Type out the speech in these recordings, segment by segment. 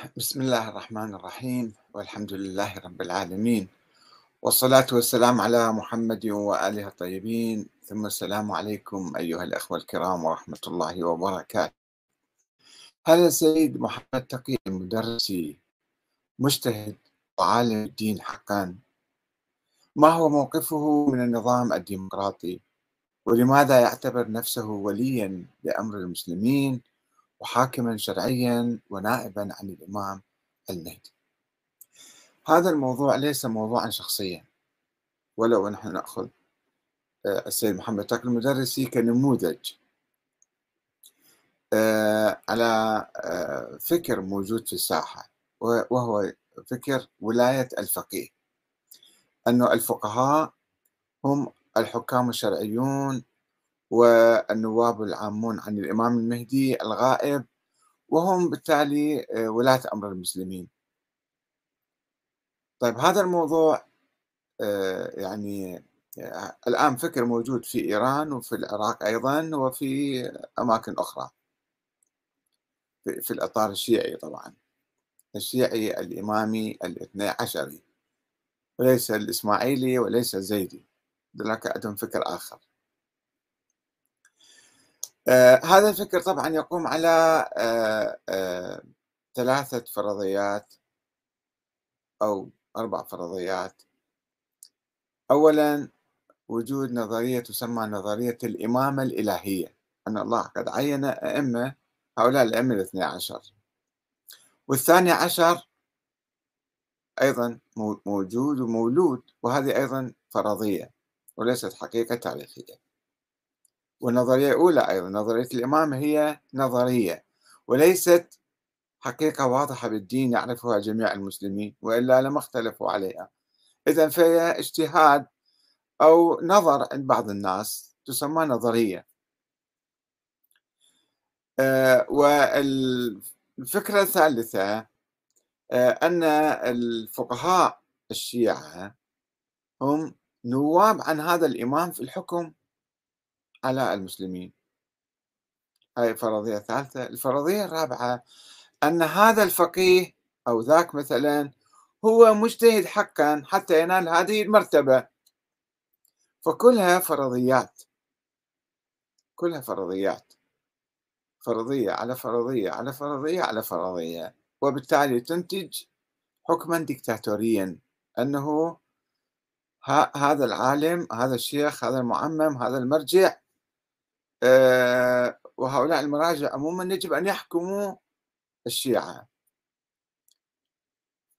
بسم الله الرحمن الرحيم والحمد لله رب العالمين والصلاة والسلام على محمد وآله الطيبين ثم السلام عليكم أيها الأخوة الكرام ورحمة الله وبركاته. هذا السيد محمد تقي المدرسي مجتهد وعالم الدين حقا. ما هو موقفه من النظام الديمقراطي؟ ولماذا يعتبر نفسه وليا لأمر المسلمين؟ وحاكما شرعيا ونائبا عن الإمام المهدي هذا الموضوع ليس موضوعا شخصيا ولو نحن نأخذ آه، السيد محمد تاك المدرسي كنموذج آه، على آه، فكر موجود في الساحة وهو فكر ولاية الفقيه. أن الفقهاء هم الحكام الشرعيون والنواب العامون عن الإمام المهدي الغائب وهم بالتالي آه، ولاة أمر المسلمين. طيب هذا الموضوع آه، يعني آه، الآن فكر موجود في إيران وفي العراق أيضا وفي أماكن أخرى. في الإطار الشيعي طبعا. الشيعي الإمامي الاثني عشري. وليس الإسماعيلي وليس الزيدي. ذلك عندهم فكر آخر. آه هذا الفكر طبعا يقوم على آه آه ثلاثة فرضيات أو أربع فرضيات. أولا وجود نظرية تسمى نظرية الإمامة الإلهية. أن الله قد عين أئمة هؤلاء الأئمة الاثني عشر. والثاني عشر أيضا موجود ومولود وهذه أيضا فرضية وليست حقيقة تاريخية. والنظرية الأولى أيضا نظرية الإمامة هي نظرية وليست حقيقة واضحة بالدين يعرفها جميع المسلمين وإلا لما أختلفوا عليها. إذا فهي اجتهاد أو نظر عند بعض الناس تسمى نظرية. آه، والفكرة الثالثة آه، أن الفقهاء الشيعة هم نواب عن هذا الإمام في الحكم على المسلمين. هاي فرضية ثالثة الفرضية الرابعة أن هذا الفقيه أو ذاك مثلا هو مجتهد حقا حتى ينال هذه المرتبة. فكلها فرضيات. كلها فرضيات. فرضية على فرضية على فرضية على فرضية. وبالتالي تنتج حكما ديكتاتوريا. أنه هذا العالم هذا الشيخ هذا المعمم هذا المرجع وهؤلاء المراجع عموما يجب أن يحكموا الشيعة.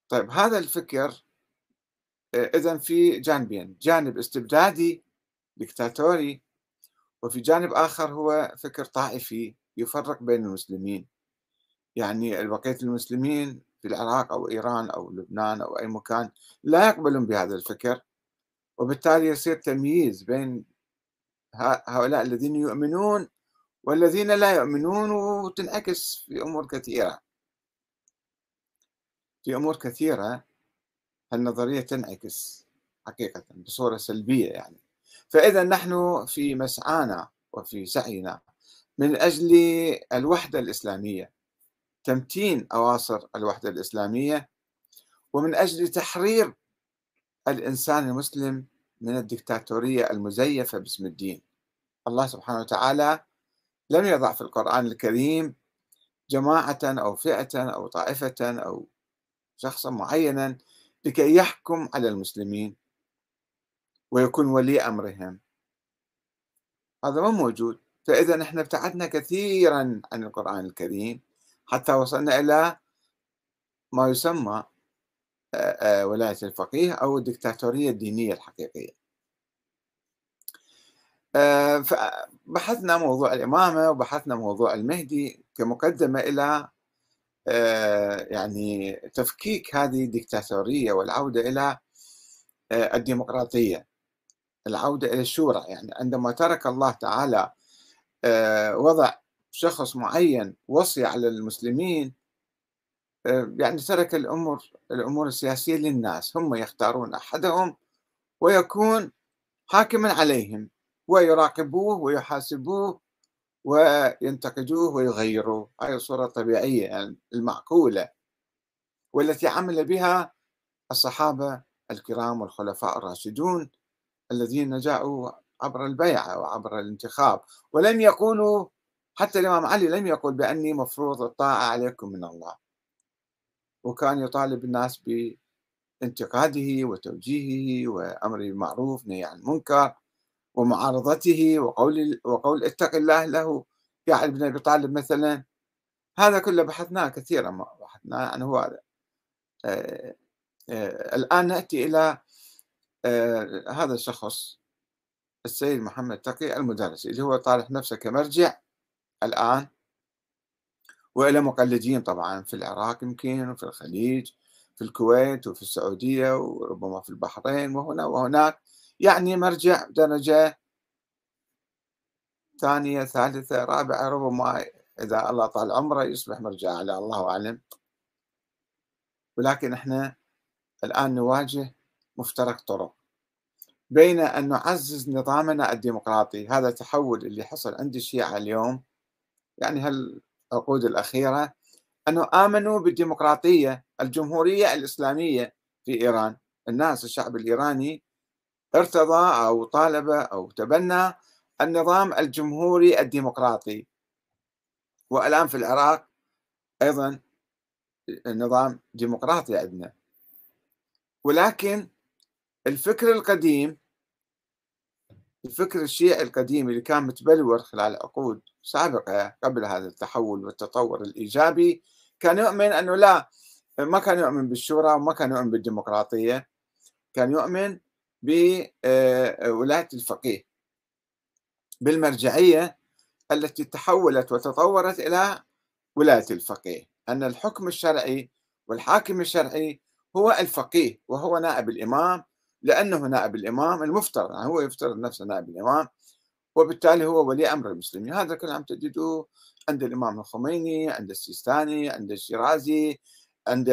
طيب هذا الفكر آه، إذا في جانبين جانب استبدادي دكتاتوري وفي جانب آخر هو فكر طائفي يفرق بين المسلمين. يعني بقية المسلمين في العراق أو إيران أو لبنان أو أي مكان لا يقبلون بهذا الفكر وبالتالي يصير تمييز بين هؤلاء الذين يؤمنون والذين لا يؤمنون وتنعكس في أمور كثيرة. في أمور كثيرة النظرية تنعكس حقيقة بصورة سلبية يعني. فإذا نحن في مسعانا وفي سعينا من أجل الوحدة الإسلامية تمتين أواصر الوحدة الإسلامية ومن أجل تحرير الإنسان المسلم من الدكتاتورية المزيفة باسم الدين. الله سبحانه وتعالى لم يضع في القرآن الكريم جماعة أو فئة أو طائفة أو شخصا معينا لكي يحكم على المسلمين ويكون ولي أمرهم. هذا ما موجود. فإذا إحنا ابتعدنا كثيرا عن القرآن الكريم حتى وصلنا إلى ما يسمى ولاية الفقيه أو الدكتاتورية الدينية الحقيقية. فبحثنا موضوع الإمامة وبحثنا موضوع المهدي كمقدمة إلى يعني تفكيك هذه الدكتاتورية والعودة إلى الديمقراطية. العودة إلى الشورى يعني عندما ترك الله تعالى وضع شخص معين وصي على المسلمين يعني ترك الأمور الأمور السياسية للناس هم يختارون أحدهم ويكون حاكما عليهم ويراقبوه ويحاسبوه وينتقدوه ويغيروه. هاي الصورة الطبيعية يعني المعقولة والتي عمل بها الصحابة الكرام والخلفاء الراشدون الذين جاءوا عبر البيعة وعبر الانتخاب. ولم يقولوا حتى الإمام علي لم يقل بأني مفروض الطاعة عليكم من الله. وكان يطالب الناس بانتقاده وتوجيهه وأمره بالمعروف نهي عن المنكر ومعارضته وقول وقول اتق الله له. يا علي بن ابي طالب مثلا هذا كله بحثناه كثيرا ما بحثناه يعني هو هذا آه آه الآن نأتي إلى آه هذا الشخص السيد محمد تقي المدرسي اللي هو طارح نفسه كمرجع. الآن وإلى مقلدين طبعا في العراق يمكن وفي الخليج في الكويت وفي السعودية وربما في البحرين وهنا وهناك. يعني مرجع درجة ثانية ثالثة رابعة ربما إذا الله طال عمره يصبح مرجع على الله أعلم. ولكن إحنا الآن نواجه مفترق طرق. بين أن نعزز نظامنا الديمقراطي هذا تحول اللي حصل عند الشيعة اليوم. يعني هالعقود الأخيرة أنه آمنوا بالديمقراطية الجمهورية الإسلامية في إيران. الناس الشعب الإيراني ارتضى أو طالب أو تبنى النظام الجمهوري الديمقراطي. والآن في العراق أيضا نظام ديمقراطي عندنا. ولكن الفكر القديم الفكر الشيعي القديم اللي كان متبلور خلال عقود سابقة قبل هذا التحول والتطور الإيجابي كان يؤمن أنه لا ما كان يؤمن بالشورى وما كان يؤمن بالديمقراطية كان يؤمن بولاية الفقيه بالمرجعية التي تحولت وتطورت إلى ولاية الفقيه أن الحكم الشرعي والحاكم الشرعي هو الفقيه وهو نائب الإمام لأنه نائب الإمام المفترض يعني هو يفترض نفسه نائب الإمام وبالتالي هو ولي أمر المسلمين. هذا الكلام تجده عند الإمام الخميني عند السيستاني عند الشيرازي عند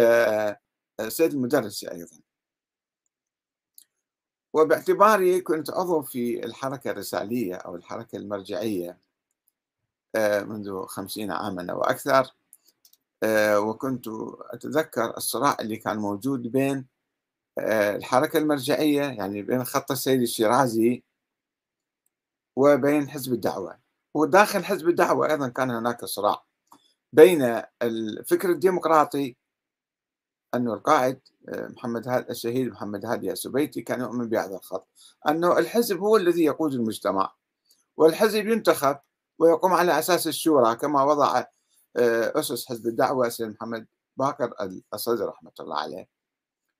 سيد المدرسي أيضا. وباعتباري كنت عضو في الحركة الرسالية أو الحركة المرجعية آه، منذ خمسين عاما أو أكثر آه، وكنت أتذكر الصراع اللي كان موجود بين آه، الحركة المرجعية يعني بين خط السيد الشيرازي وبين حزب الدعوة. وداخل حزب الدعوة أيضا كان هناك صراع بين الفكر الديمقراطي أنه القائد محمد هاد الشهيد محمد هادي السبيتي كان يؤمن بهذا الخط أنه الحزب هو الذي يقود المجتمع والحزب ينتخب ويقوم على أساس الشورى كما وضع آه، أسس حزب الدعوة سيد محمد باكر الصدر رحمة الله عليه.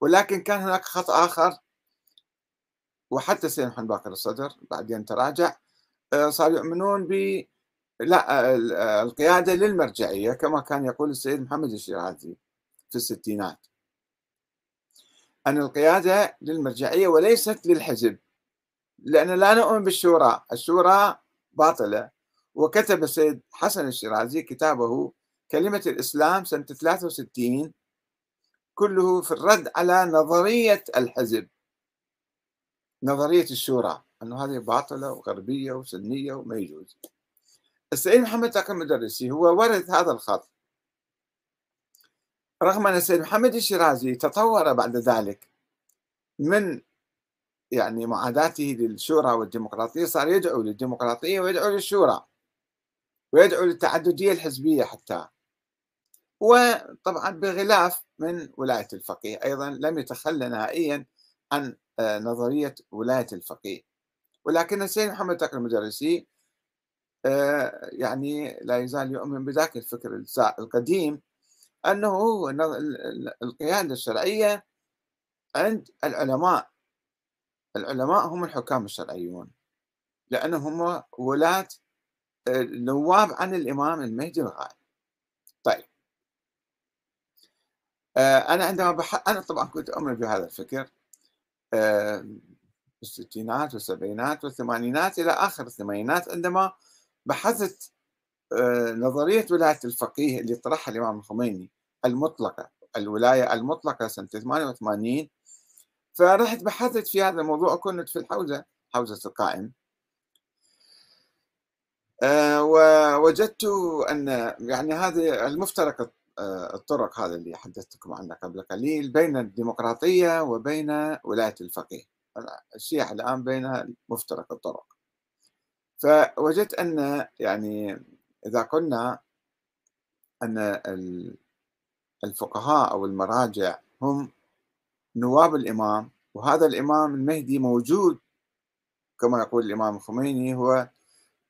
ولكن كان هناك خط آخر. وحتى سيد محمد باكر الصدر بعدين تراجع آه، صاروا يؤمنون ب لا القيادة للمرجعية كما كان يقول السيد محمد الشيرازي في الستينات. أن القيادة للمرجعية وليست للحزب لأن لا نؤمن بالشورى. الشورى باطلة. وكتب السيد حسن الشيرازي كتابه كلمة الإسلام سنة 63 كله في الرد على نظرية الحزب. نظرية الشورى أنه هذه باطلة وغربية وسنية وما يجوز. السيد محمد تقي المدرسي هو ورث هذا الخط. رغم أن السيد محمد الشيرازي تطور بعد ذلك من يعني معاداته للشورى والديمقراطية صار يدعو للديمقراطية ويدعو للشورى ويدعو للتعددية الحزبية حتى. وطبعا بغلاف من ولاية الفقيه. أيضا لم يتخلى نهائيا عن آه، نظرية ولاية الفقيه. ولكن السيد محمد تقي المدرسي آه، يعني لا يزال يؤمن بذاك الفكر القديم أنه القيادة الشرعية عند العلماء. العلماء هم الحكام الشرعيون لأنهم هم ولاة آه، نواب عن الإمام المهدي الغائب طيب آه، أنا عندما بح... أنا طبعا كنت أؤمن بهذا الفكر آه، في الستينات والسبعينات والثمانينات إلى آخر الثمانينات عندما بحثت نظرية ولاية الفقيه اللي طرحها الإمام الخميني المطلقة الولاية المطلقة سنة 88 فرحت بحثت في هذا الموضوع كنت في الحوزة حوزة القائم. ووجدت أن يعني هذا المفترق آه، الطرق هذا اللي حدثتكم عنه قبل قليل بين الديمقراطية وبين ولاية الفقيه. الشيعة الآن بين مفترق الطرق. فوجدت أن يعني إذا قلنا أن الفقهاء أو المراجع هم نواب الإمام وهذا الإمام المهدي موجود. كما يقول الإمام الخميني هو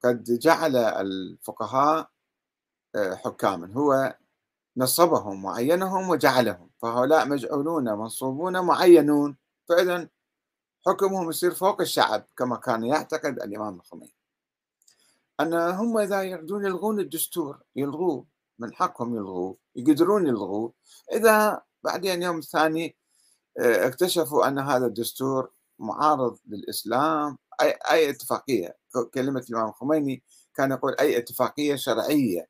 قد جعل الفقهاء آه، حكاما. هو نصبهم وعينهم وجعلهم فهؤلاء مجعولون منصوبون معينون فإذا حكمهم يصير فوق الشعب كما كان يعتقد الإمام الخميني. أن هم إذا يريدون يلغون الدستور يلغوه من حقهم يلغوه يقدرون يلغوه إذا بعدين يوم الثاني آه، اكتشفوا أن هذا الدستور معارض للإسلام أي, أي اتفاقية. كلمة الإمام الخميني كان يقول أي اتفاقية شرعية.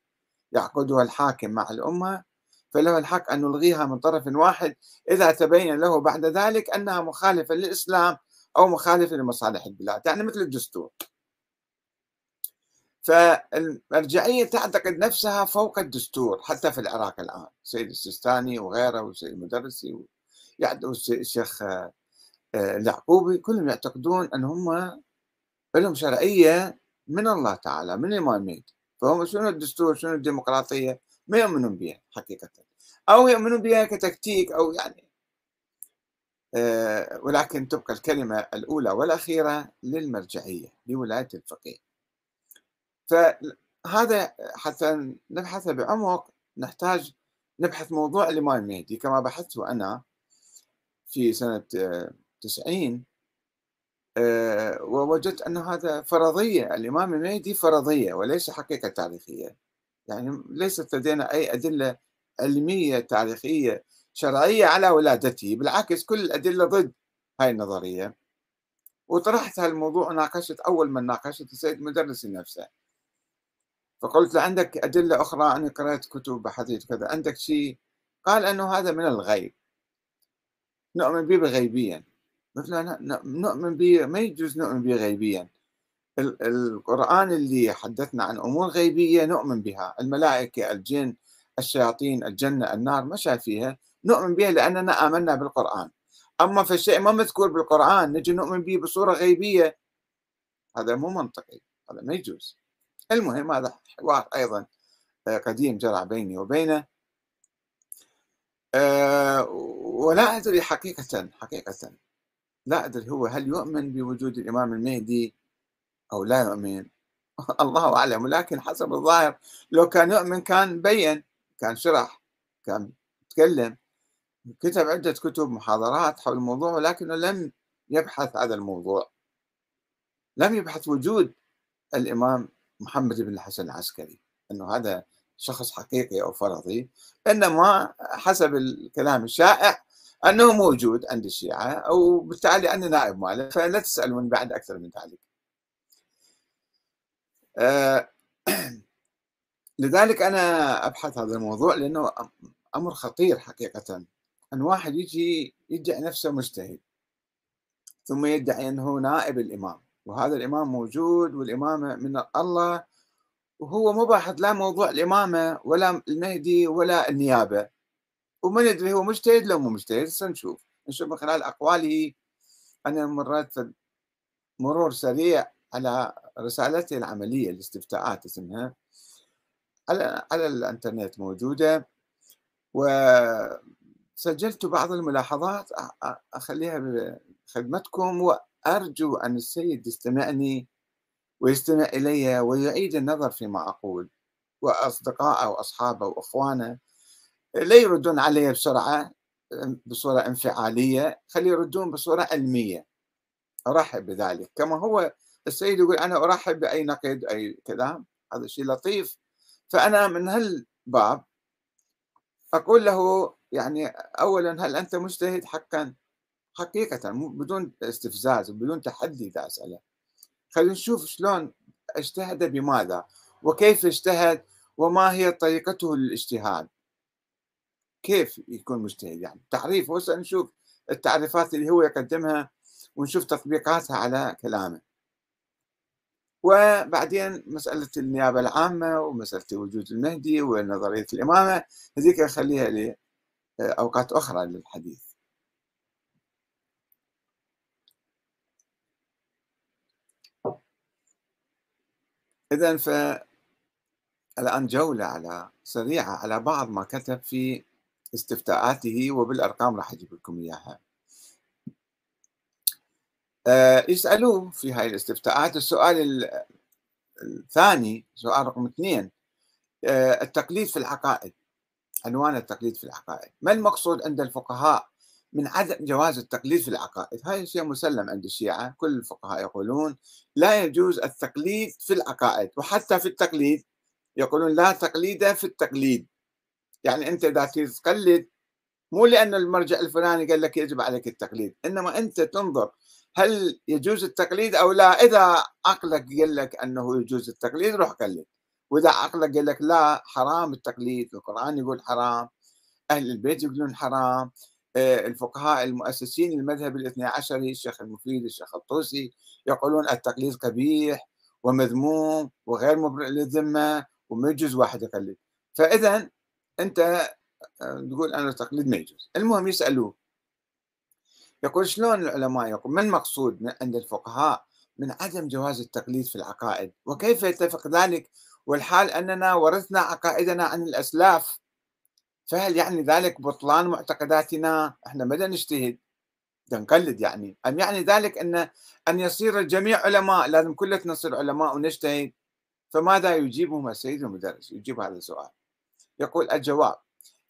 يعقدها الحاكم مع الأمة فله الحق أن نلغيها من طرف واحد إذا تبين له بعد ذلك أنها مخالفة للإسلام أو مخالفة لمصالح البلاد يعني مثل الدستور. فالمرجعية تعتقد نفسها فوق الدستور حتى في العراق الآن سيد السيستاني وغيره والسيد المدرسي والشيخ آه، اليعقوبي كلهم يعتقدون أن هم لهم شرعية من الله تعالى من الإمام فهم شنو الدستور شنو الديمقراطية؟ ما يؤمنون بها حقيقة. أو يؤمنون بها كتكتيك أو يعني آه، ولكن تبقى الكلمة الأولى والأخيرة للمرجعية لولاية الفقيه. فهذا حتى نبحث بعمق نحتاج نبحث موضوع الإمام المهدي كما بحثته أنا في سنة تسعين آه، ووجدت أن هذا فرضية الإمام المهدي فرضية وليس حقيقة تاريخية. يعني ليست لدينا أي أدلة علمية تاريخية شرعية على ولادته بالعكس كل الأدلة ضد هاي النظرية. وطرحت هالموضوع وناقشت أول من ناقشت السيد مدرس نفسه فقلت له عندك أدلة أخرى؟ أنا قرأت كتب بحثية كذا. عندك شيء؟ قال أنه هذا من الغيب. نؤمن به غيبيا له نؤمن به ما يجوز نؤمن به غيبيا. القرآن اللي حدثنا عن أمور غيبية نؤمن بها. الملائكة الجن الشياطين الجنة النار ما فيها نؤمن بها لأننا آمنا بالقرآن. أما في الشيء ما مذكور بالقرآن نجي نؤمن به بصورة غيبية هذا مو منطقي هذا ما يجوز. المهم هذا حوار أيضا آه، قديم جرى بيني وبينه. أه ولا أدري حقيقة حقيقة لا أدري هو هل يؤمن بوجود الإمام المهدي أو لا يؤمن؟ الله أعلم ولكن حسب الظاهر لو كان يؤمن كان بين كان شرح كان تكلم كتب عدة كتب محاضرات حول الموضوع ولكنه لم يبحث هذا الموضوع. لم يبحث وجود الإمام محمد بن الحسن العسكري. أنه هذا شخص حقيقي أو فرضي إنما حسب الكلام الشائع أنه موجود عند الشيعة أو بالتالي أنا نائب ماله فلا تسألون بعد أكثر من ذلك. آه، لذلك أنا أبحث هذا الموضوع لأنه أمر خطير حقيقة. أن واحد يجي يدعي نفسه مجتهد ثم يدعي أنه نائب الإمام وهذا الإمام موجود والإمامة من الله وهو مو باحث لا موضوع الإمامة ولا المهدي ولا النيابة. وما ندري هو مجتهد لو مو مجتهد نشوف. نشوف من خلال أقواله. أنا مرات مرور سريع على رسالته العملية الاستفتاءات اسمها. على على الإنترنت موجودة. وسجلت بعض الملاحظات أخليها بخدمتكم وأرجو أن السيد يستمعني ويستمع إلي ويعيد النظر فيما أقول. وأصدقائه وأصحابه وأخوانه. لا يردون علي بسرعة بصورة انفعالية خلي يردون بصورة علمية. أرحب بذلك. كما هو السيد يقول أنا أرحب بأي نقد أي كلام هذا شيء لطيف. فأنا من هالباب أقول له يعني أولا هل أنت مجتهد حقا؟ حقيقة بدون استفزاز وبدون تحدي إذا أسأله. خلينا نشوف شلون اجتهد بماذا وكيف اجتهد وما هي طريقته للاجتهاد. كيف يكون مجتهد؟ يعني تعريف هسه نشوف التعريفات اللي هو يقدمها ونشوف تطبيقاتها على كلامه. وبعدين مسألة النيابة العامة ومسألة وجود المهدي ونظرية الإمامة هذيك خليها لأوقات أخرى للحديث. إذا ف الآن جولة على سريعة على بعض ما كتب في استفتاءاته وبالأرقام راح أجيب لكم إياها. آه، يسألوه في هاي الاستفتاءات السؤال الثاني سؤال رقم اثنين آه، التقليد في العقائد عنوان التقليد في العقائد. ما المقصود عند الفقهاء من عدم جواز التقليد في العقائد؟ هاي شيء مسلم عند الشيعة كل الفقهاء يقولون لا يجوز التقليد في العقائد وحتى في التقليد يقولون لا تقليد في التقليد. يعني أنت إذا تقلد مو لأن المرجع الفلاني قال لك يجب عليك التقليد إنما أنت تنظر هل يجوز التقليد أو لا. إذا عقلك قال لك أنه يجوز التقليد روح قلد وإذا عقلك قال لك لا حرام التقليد القرآن يقول حرام أهل البيت يقولون حرام آه، الفقهاء المؤسسين المذهب الاثني عشري الشيخ المفيد الشيخ الطوسي يقولون التقليد قبيح ومذموم وغير مبرئ للذمة وما يجوز واحد يقلد. فإذا آه، تقول أنا التقليد ما يجوز. المهم يسألوه. يقول شلون العلماء يقول ما المقصود من عند الفقهاء من عدم جواز التقليد في العقائد؟ وكيف يتفق ذلك؟ والحال أننا ورثنا عقائدنا عن الأسلاف. فهل يعني ذلك بطلان معتقداتنا؟ إحنا مدى نجتهد؟ نقلد يعني. أم يعني ذلك أن أن يصير الجميع علماء؟ لازم كلنا نصير علماء ونجتهد. فماذا يجيبهم السيد المدرس؟ يجيب هذا السؤال. يقول الجواب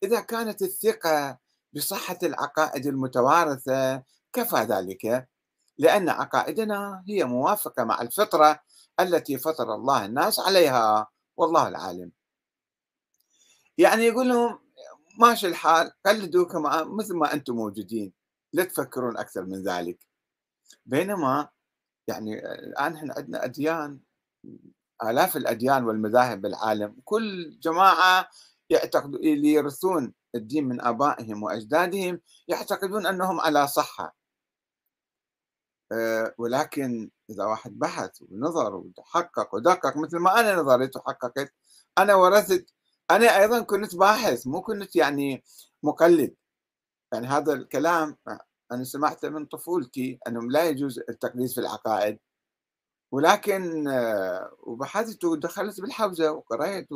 إذا كانت الثقة بصحة العقائد المتوارثة كفى ذلك لأن عقائدنا هي موافقة مع الفطرة التي فطر الله الناس عليها والله العالم. يعني يقول لهم ماشي الحال قلدوا كما مثل ما أنتم موجودين لا تفكرون أكثر من ذلك. بينما يعني الآن إحنا عندنا أديان آلاف الأديان والمذاهب بالعالم كل جماعة اللي يرثون الدين من آبائهم وأجدادهم يعتقدون أنهم على صحة. آه، ولكن إذا واحد بحث ونظر وتحقق ودقق مثل ما أنا نظرت وحققت أنا ورثت أنا أيضا كنت باحث مو كنت يعني مقلد. يعني هذا الكلام أنا سمعته من طفولتي أنه لا يجوز التقليد في العقائد. ولكن آه، وبحثت ودخلت بالحوزة وقرأت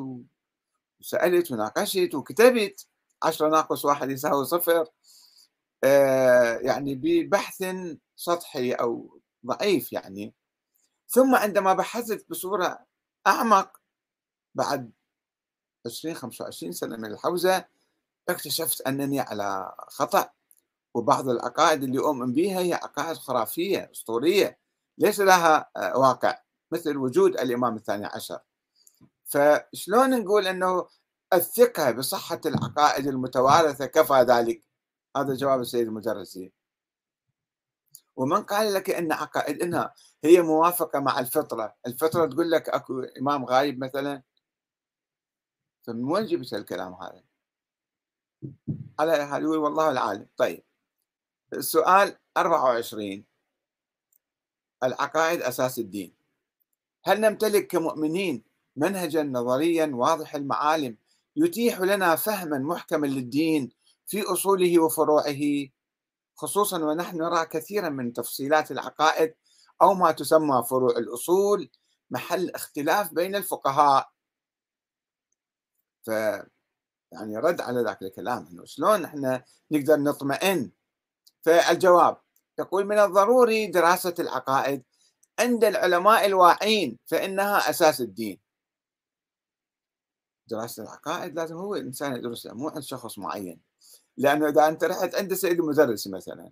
وسألت وناقشت وكتبت. عشرة ناقص واحد يساوي صفر. آه، يعني ببحث سطحي أو ضعيف يعني. ثم عندما بحثت بصورة أعمق بعد 20 25 سنة من الحوزة اكتشفت أنني على خطأ. وبعض العقائد اللي أؤمن بها هي عقائد خرافية أسطورية ليس لها آه، واقع مثل وجود الإمام الثاني عشر. فشلون نقول أنه الثقة بصحة العقائد المتوارثة كفى ذلك؟ هذا جواب السيد المدرسي ومن قال لك أن عقائدنا هي موافقة مع الفطرة الفطرة تقول لك أكو إمام غايب مثلا؟ فمن وين جبت الكلام هذا؟ على حال يقول والله العالم. طيب السؤال 24 العقائد أساس الدين. هل نمتلك كمؤمنين منهجا نظريا واضح المعالم يتيح لنا فهما محكما للدين في أصوله وفروعه. خصوصا ونحن نرى كثيرا من تفصيلات العقائد أو ما تسمى فروع الأصول محل اختلاف بين الفقهاء. ف يعني رد على ذاك الكلام إنه شلون إحنا نقدر نطمئن؟ فالجواب يقول من الضروري دراسة العقائد عند العلماء الواعين فإنها أساس الدين. دراسة العقائد لازم هو الانسان يدرسها مو عند شخص معين. لأنه إذا أنت رحت عند سيد المدرس مثلا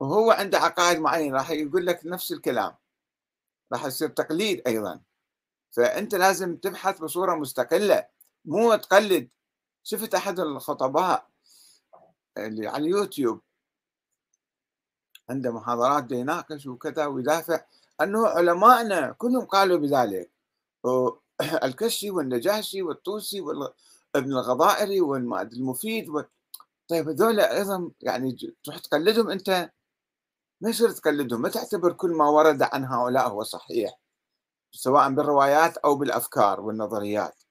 وهو عنده عقائد معينة راح يقول لك نفس الكلام. راح يصير تقليد أيضا. فأنت لازم تبحث بصورة مستقلة مو تقلد. شفت أحد الخطباء اللي على اليوتيوب؟ عنده محاضرات يناقش وكذا ويدافع. أنه علمائنا كلهم قالوا بذلك. الكشي والنجاشي والطوسي وابن الغضائري والمفيد و... طيب هذول أيضا يعني تروح تقلدهم أنت؟ ما يصير تقلدهم ما تعتبر كل ما ورد عن هؤلاء هو صحيح سواء بالروايات أو بالأفكار والنظريات.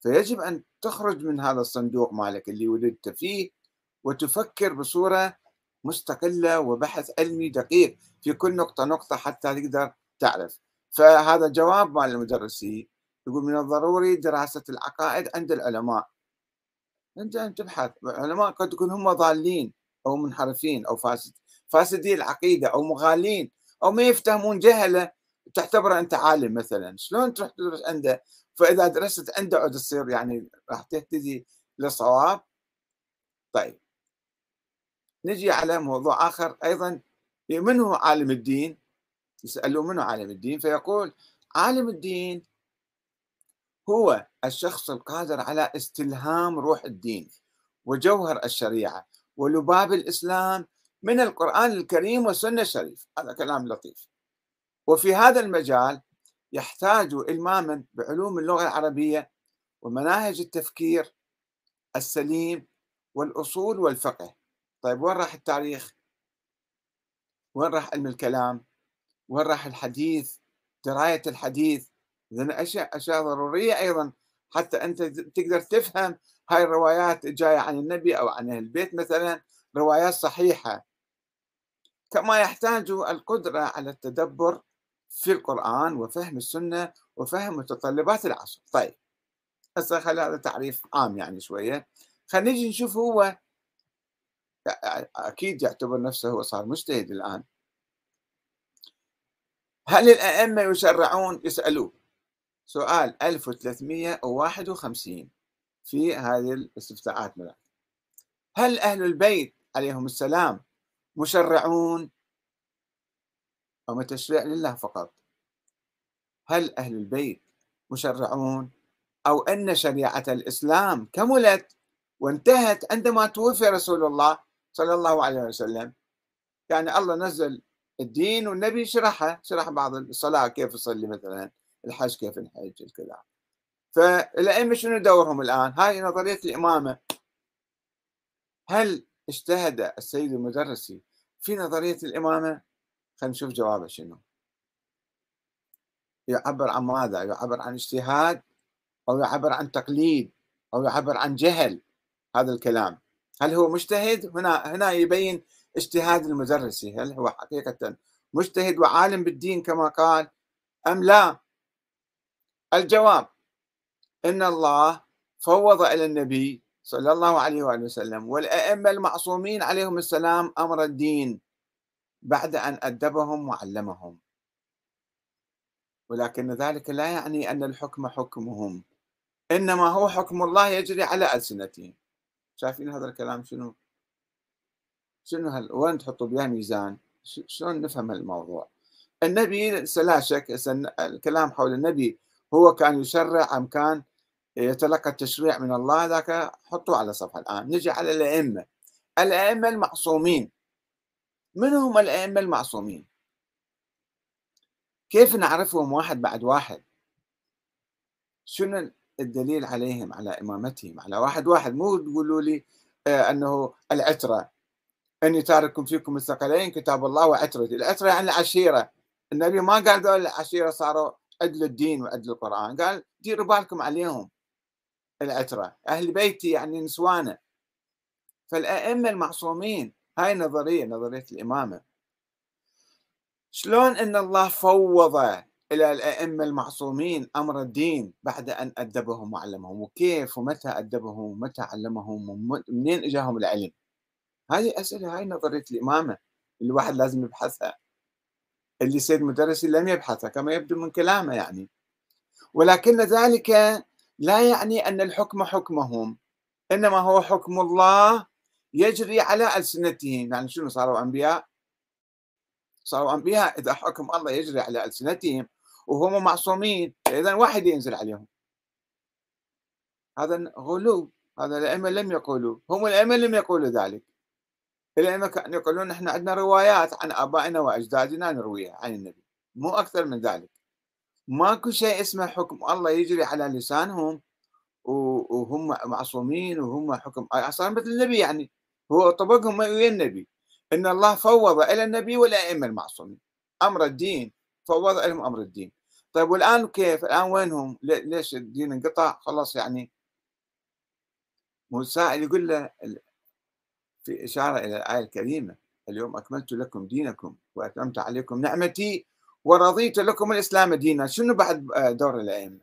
فيجب أن تخرج من هذا الصندوق مالك اللي ولدت فيه وتفكر بصورة مستقلة وبحث علمي دقيق في كل نقطة نقطة حتى تقدر تعرف. فهذا جواب مال المدرسي يقول من الضروري دراسة العقائد عند العلماء. أنت أن تبحث. العلماء قد يكون هم ضالين أو منحرفين أو فاسد فاسدي العقيدة أو مغالين أو ما يفتهمون جهلة تعتبره أنت عالم مثلا. شلون تروح تدرس عنده؟ فإذا درست عنده عود تصير يعني راح تهتدي للصواب طيب. نجي على موضوع آخر أيضا. من هو عالم الدين؟ يسألوا منه عالم الدين؟ فيقول عالم الدين هو الشخص القادر على استلهام روح الدين وجوهر الشريعة ولباب الإسلام من القرآن الكريم والسنة الشريف. هذا كلام لطيف. وفي هذا المجال يحتاج إلماما بعلوم اللغة العربية ومناهج التفكير السليم والأصول والفقه. طيب وين راح التاريخ؟ وين راح علم الكلام؟ وين راح الحديث؟ دراية الحديث؟ لأن أشياء أشياء ضرورية أيضا. حتى أنت تقدر تفهم هاي الروايات جاية عن النبي أو عن أهل البيت مثلا روايات صحيحة. كما يحتاج القدرة على التدبر في القرآن وفهم السنة وفهم متطلبات العصر. طيب هسه خلي هذا تعريف عام يعني شوية. خلينا نجي نشوف هو أكيد يعتبر نفسه هو صار مجتهد الآن. هل الأئمة يشرعون؟ يسألوه. سؤال 1351 في هذه الاستفتاءات ملاك. هل أهل البيت عليهم السلام مشرعون أو تشريع لله فقط؟ هل أهل البيت مشرعون أو أن شريعة الإسلام كملت وانتهت عندما توفي رسول الله صلى الله عليه وسلم؟ يعني الله نزل الدين والنبي شرحها شرح بعض الصلاة كيف يصلي مثلا. الحج كيف نحج الكلام فالأئمة شنو دورهم الآن؟ هاي نظرية الإمامة. هل اجتهد السيد المدرسي في نظرية الإمامة؟ خلينا نشوف جوابه شنو. يعبر عن ماذا؟ يعبر عن اجتهاد أو يعبر عن تقليد أو يعبر عن جهل هذا الكلام. هل هو مجتهد؟ هنا هنا يبين اجتهاد المدرسي. هل هو حقيقة مجتهد وعالم بالدين كما قال أم لا؟ الجواب إن الله فوض إلى النبي صلى الله عليه وآله وسلم والأئمة المعصومين عليهم السلام أمر الدين بعد أن أدبهم وعلمهم. ولكن ذلك لا يعني أن الحكم حكمهم إنما هو حكم الله يجري على ألسنتهم. شايفين هذا الكلام شنو؟ شنو هل وين تحطوا بها ميزان؟ شلون نفهم الموضوع؟ النبي لا شك الكلام حول النبي هو كان يشرع أم كان يتلقى التشريع من الله ذاك حطوه على صفحة الآن. نجي على الأئمة. الأئمة المعصومين. من هم الأئمة المعصومين؟ كيف نعرفهم واحد بعد واحد؟ شنو الدليل عليهم على إمامتهم على واحد واحد؟ مو تقولوا لي آه، أنه العترة. أني تارك فيكم الثقلين كتاب الله وعترتي. العترة يعني العشيرة. النبي ما قال ذول العشيرة صاروا عدل الدين وعدل القرآن. قال ديروا بالكم عليهم العترة أهل بيتي يعني نسوانه. فالأئمة المعصومين هاي نظرية نظرية الإمامة. شلون أن الله فوض إلى الأئمة المعصومين أمر الدين بعد أن أدبهم وعلمهم؟ وكيف ومتى أدبهم ومتى علمهم؟ ومنين إجاهم العلم؟ هذه أسئلة هاي نظرية الإمامة الواحد لازم يبحثها. اللي سيد مدرسي لم يبحثها كما يبدو من كلامه يعني. ولكن ذلك لا يعني أن الحكم حكمهم إنما هو حكم الله يجري على ألسنتهم. يعني شنو صاروا أنبياء؟ صاروا أنبياء إذا حكم الله يجري على ألسنتهم وهم معصومين إذا واحد ينزل عليهم. هذا غلو هذا الأئمة لم يقولوا هم الأئمة لم يقولوا ذلك. الأئمة كانوا يقولون إحنا عندنا روايات عن آبائنا وأجدادنا نرويها عن النبي. مو أكثر من ذلك. ماكو شيء اسمه حكم الله يجري على لسانهم وهم معصومين وهم حكم أصلا مثل النبي يعني. هو طبقهم ويا النبي. إن الله فوض إلى النبي والأئمة المعصومين. أمر الدين فوض لهم أمر الدين. طيب والآن كيف؟ الآن وينهم؟ ليش الدين انقطع؟ خلاص يعني. موسى يقول له في إشارة إلى الآية الكريمة اليوم أكملت لكم دينكم وأتممت عليكم نعمتي ورضيت لكم الإسلام دينا. شنو بعد دور الأئمة؟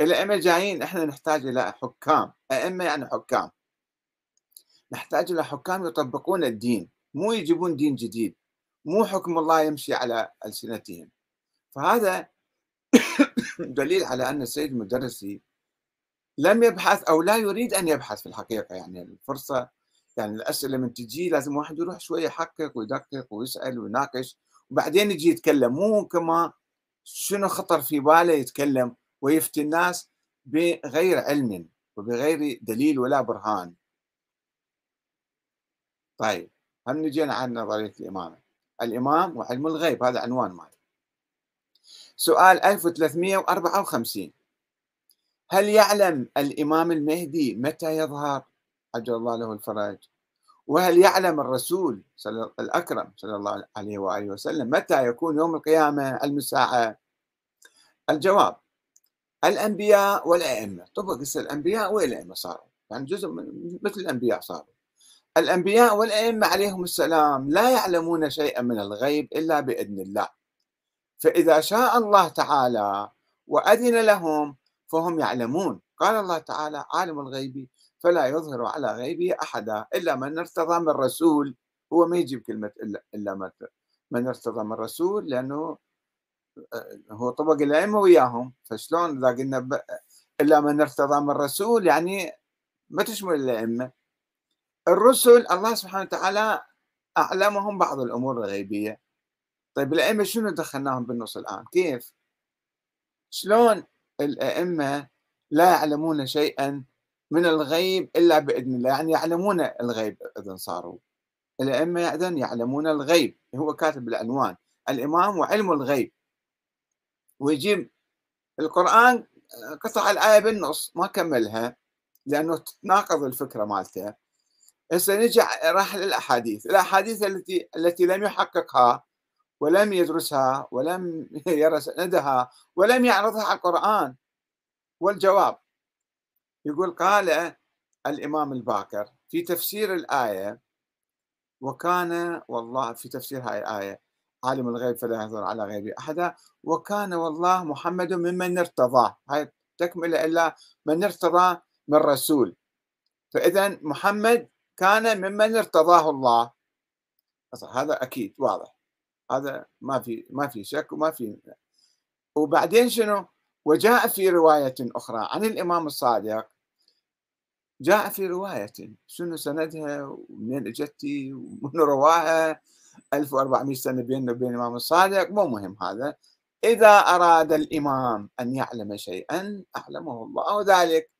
الأئمة جايين إحنا نحتاج إلى حكام أئمة يعني حكام. نحتاج إلى حكام يطبقون الدين مو يجيبون دين جديد مو حكم الله يمشي على ألسنتهم. فهذا دليل على أن السيد المدرسي لم يبحث أو لا يريد أن يبحث في الحقيقة يعني الفرصة يعني الأسئلة من تجي لازم واحد يروح شوية يحقق ويدقق ويسأل ويناقش وبعدين يجي يتكلم. مو كما شنو خطر في باله يتكلم ويفتي الناس بغير علم وبغير دليل ولا برهان. طيب هل نجينا عن نظرية الإمامة. الإمام وعلم الغيب هذا عنوان مالي. سؤال 1354 هل يعلم الإمام المهدي متى يظهر؟ عجل الله له الفرج وهل يعلم الرسول صلى الأكرم صلى الله عليه وآله وسلم متى يكون يوم القيامة؟ علم الساعة الجواب الأنبياء والأئمة. طبق الأنبياء والأئمة صاروا. يعني جزء من مثل الأنبياء صاروا. الأنبياء والأئمة عليهم السلام لا يعلمون شيئا من الغيب إلا بإذن الله. فإذا شاء الله تعالى وأذن لهم فهم يعلمون. قال الله تعالى عالم الغيب فلا يظهر على غيبه أحدا إلا من ارتضى من رسول هو ما يجيب كلمة إلا, إلا من ارتضى من رسول لأنه آه، هو طبق الأئمة وياهم. فشلون إذا قلنا إلا من ارتضى من رسول يعني ما تشمل الأئمة الرسل الله سبحانه وتعالى أعلمهم بعض الأمور الغيبية. طيب الأئمة شنو دخلناهم بالنص الآن؟ كيف؟ شلون الأئمة لا يعلمون شيئا من الغيب إلا بإذن الله يعني يعلمون الغيب إذن صاروا. الأئمة إذن يعلمون الغيب هو كاتب العنوان. الإمام وعلم الغيب. ويجيب القرآن قطع الآية بالنص ما كملها لأنه تتناقض الفكرة مالته. هسه نجي راح للأحاديث. الأحاديث التي التي لم يحققها ولم يدرسها ولم يرى سندها ولم يعرضها على القرآن. والجواب يقول قال الإمام الباكر في تفسير الآية وكان والله في تفسير هاي الآية عالم الغيب فلا يظهر على غيب أحدا وكان والله محمد ممن ارتضاه هاي تكمل إلا من ارتضى من رسول. فإذا محمد كان ممن ارتضاه الله. هذا أكيد واضح هذا ما في ما في شك وما في. وبعدين شنو؟ وجاء في رواية أخرى عن الإمام الصادق. جاء في رواية شنو سندها ومنين إجتي ومن رواها؟ 1400 سنة بيننا وبين الإمام الصادق. مو مهم هذا. إذا أراد الإمام أن يعلم شيئا أعلمه الله. ذلك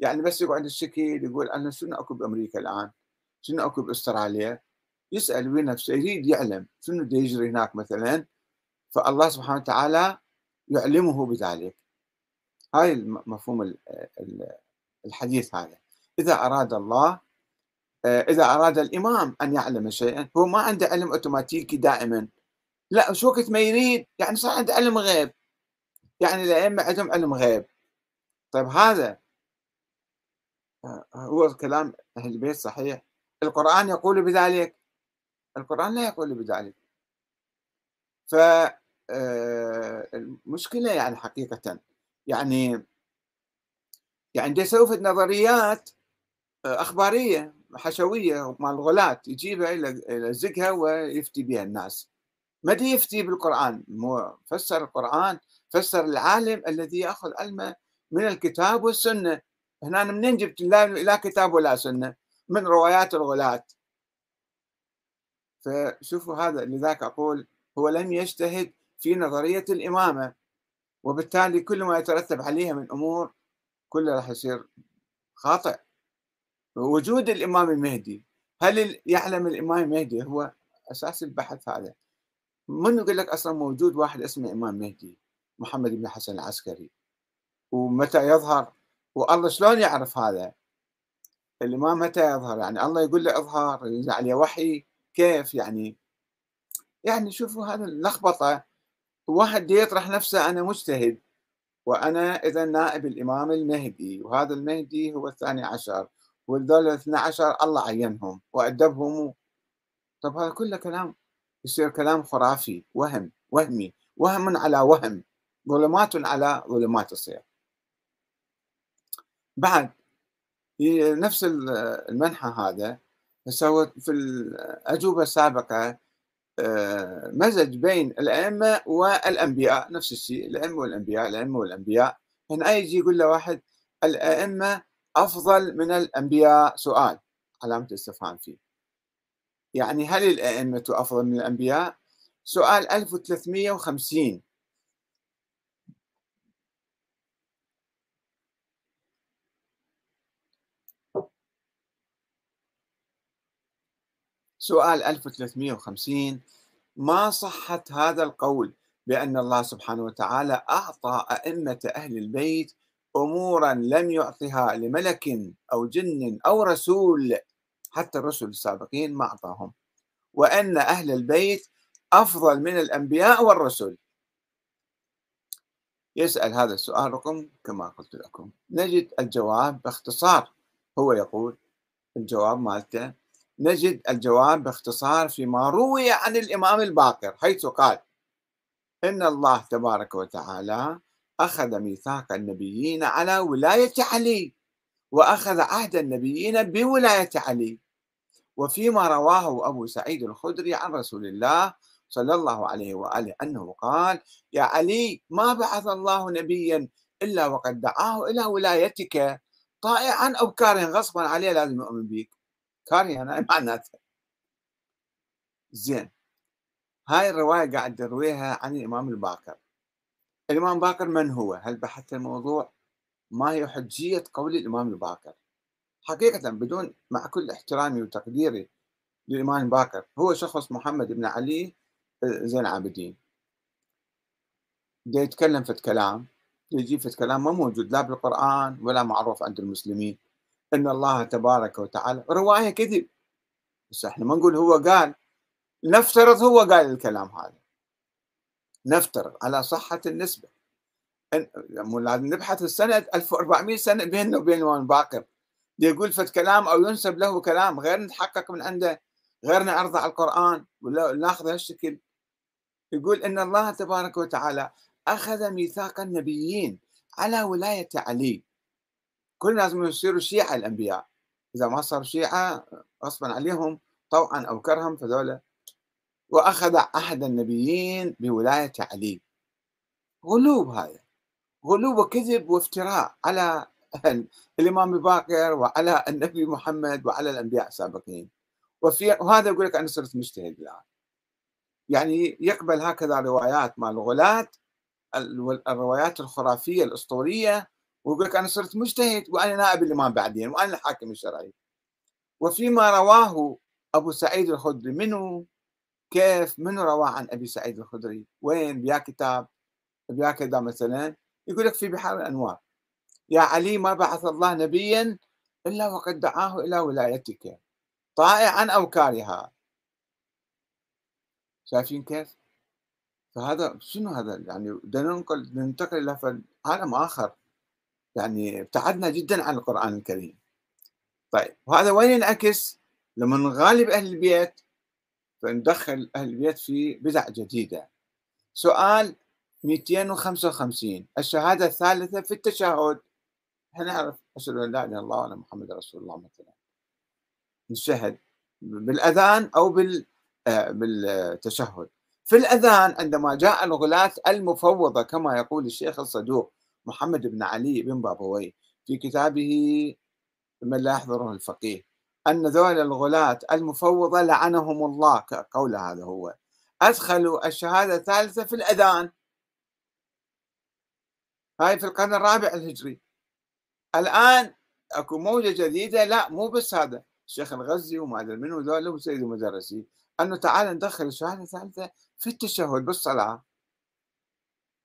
يعني بس يقعد الشكل يقول أنا شنو أكو بأمريكا الآن؟ شنو أكو بأستراليا؟ يسأل بنفسه يريد يعلم شنو يجري هناك مثلا؟ فالله سبحانه وتعالى يعلمه بذلك. هاي مفهوم الحديث هذا. إذا أراد الله آه، إذا أراد الإمام أن يعلم شيئا هو ما عنده علم أوتوماتيكي دائما. لا شو وقت ما يريد يعني صار عنده علم غيب. يعني الأئمة عندهم علم غيب. طيب هذا آه، هو كلام أهل البيت صحيح. القرآن يقول بذلك. القرآن لا يقول بذلك. ف آه، المشكلة يعني حقيقة يعني يعني دي سوف نظريات آه، أخبارية حشوية مال الغلاة يجيبها إلى زقها ويفتي بها الناس. ما دي يفتي بالقرآن؟ مو فسر القرآن فسر العالم الذي يأخذ علمه من الكتاب والسنة. هنا منين جبت لا كتاب ولا سنة؟ من روايات الغلاة. فشوفوا هذا لذلك أقول هو لم يجتهد في نظرية الإمامة. وبالتالي كل ما يترتب عليها من أمور كله راح يصير خاطئ. وجود الإمام المهدي هل يعلم الإمام المهدي؟ هو أساس البحث هذا. من يقول لك أصلا موجود واحد اسمه إمام مهدي؟ محمد بن حسن العسكري. ومتى يظهر؟ والله شلون يعرف هذا؟ الإمام متى يظهر؟ يعني الله يقول له اظهر ينزل عليه وحي كيف يعني؟ يعني شوفوا هذا اللخبطة واحد يطرح نفسه أنا مجتهد وأنا إذا نائب الإمام المهدي وهذا المهدي هو الثاني عشر والذول الاثنى عشر الله عينهم وأدبهم طب هذا كله كلام يصير كلام خرافي وهم وهمي وهم على وهم ظلمات على ظلمات تصير بعد نفس المنحى هذا سوت في الأجوبة السابقة مزج بين الأئمة والأنبياء نفس الشيء الأئمة والأنبياء الأئمة والأنبياء. هنا يجي يقول له واحد الأئمة أفضل من الأنبياء سؤال علامة استفهام فيه. يعني هل الأئمة أفضل من الأنبياء؟ سؤال 1350 سؤال 1350 ما صحة هذا القول بأن الله سبحانه وتعالى أعطى أئمة أهل البيت أمورا لم يعطها لملك أو جن أو رسول حتى الرسل السابقين ما أعطاهم. وأن أهل البيت أفضل من الأنبياء والرسل. يسأل هذا السؤال رقم كما قلت لكم. نجد الجواب باختصار. هو يقول الجواب مالته نجد الجواب باختصار فيما روي عن الإمام الباقر حيث قال إن الله تبارك وتعالى أخذ ميثاق النبيين على ولاية علي وأخذ عهد النبيين بولاية علي. وفيما رواه أبو سعيد الخدري عن رسول الله صلى الله عليه وآله أنه قال يا علي ما بعث الله نبيا إلا وقد دعاه إلى ولايتك طائعا أو كارها غصبا عليه لازم يؤمن بك. كارها أنا معناتها زين هاي الرواية قاعد ترويها عن الإمام الباقر الإمام الباقر من هو؟ هل بحثت الموضوع؟ ما هي حجية قول الإمام الباقر؟ حقيقة بدون مع كل احترامي وتقديري للإمام الباقر هو شخص محمد بن علي آه، زين العابدين دا يتكلم في الكلام يجي في الكلام ما موجود لا بالقرآن ولا معروف عند المسلمين إن الله تبارك وتعالى رواية كذب. بس إحنا ما نقول هو قال نفترض هو قال الكلام هذا. نفترض على صحة النسبة. لازم نبحث السنة 1400 سنة بيننا وبين الإمام الباقر يقول فت كلام أو ينسب له كلام غير نتحقق من عنده غير نعرض على القرآن ولا ناخذ هالشكل يقول إن الله تبارك وتعالى أخذ ميثاق النبيين على ولاية علي. كل لازم يصيروا شيعة الأنبياء. إذا ما صار شيعة غصبا عليهم طوعا أو كرها فذولا. وأخذ عهد النبيين بولاية علي. غلوب هذا غلوب وكذب وافتراء على الإمام الباقر وعلى النبي محمد وعلى الأنبياء السابقين. وفي وهذا يقول لك أنا صرت مجتهد الآن. يعني يقبل هكذا روايات مال الغلاة الروايات الخرافية الأسطورية ويقول لك أنا صرت مجتهد وأنا نائب الإمام بعدين وأنا الحاكم الشرعي. وفيما رواه أبو سعيد الخدري منه؟ كيف؟ من روى عن أبي سعيد الخدري؟ وين؟ بيا كتاب بيا كذا مثلا. يقول لك في بحار الأنوار. يا علي ما بعث الله نبيا إلا وقد دعاه إلى ولايتك. طائعا أو كارها. شايفين كيف؟ فهذا شنو هذا؟ يعني ننقل ننتقل إلى عالم آخر. يعني ابتعدنا جدا عن القرآن الكريم. طيب وهذا وين ينعكس؟ لما نغالب أهل البيت فندخل أهل البيت في بدع جديدة. سؤال 255 الشهادة الثالثة في التشهد. نعرف؟ أشهد أن لا إله إلا الله وأن محمد رسول الله مثلا. نشهد بالأذان أو بال آه، بالتشهد. في الأذان عندما جاء الغلاة المفوضة كما يقول الشيخ الصدوق محمد بن علي بن بابوي في كتابه من لا يحضره الفقيه. أن ذول الغلاة المفوضة لعنهم الله قول هذا هو. أدخلوا الشهادة الثالثة في الأذان. هاي في القرن الرابع الهجري. الآن أكو موجة جديدة لا مو بس هذا. الشيخ الغزي وما أدري منو ذول وسيد المدرسي. أنه تعال ندخل الشهادة الثالثة في التشهد بالصلاة.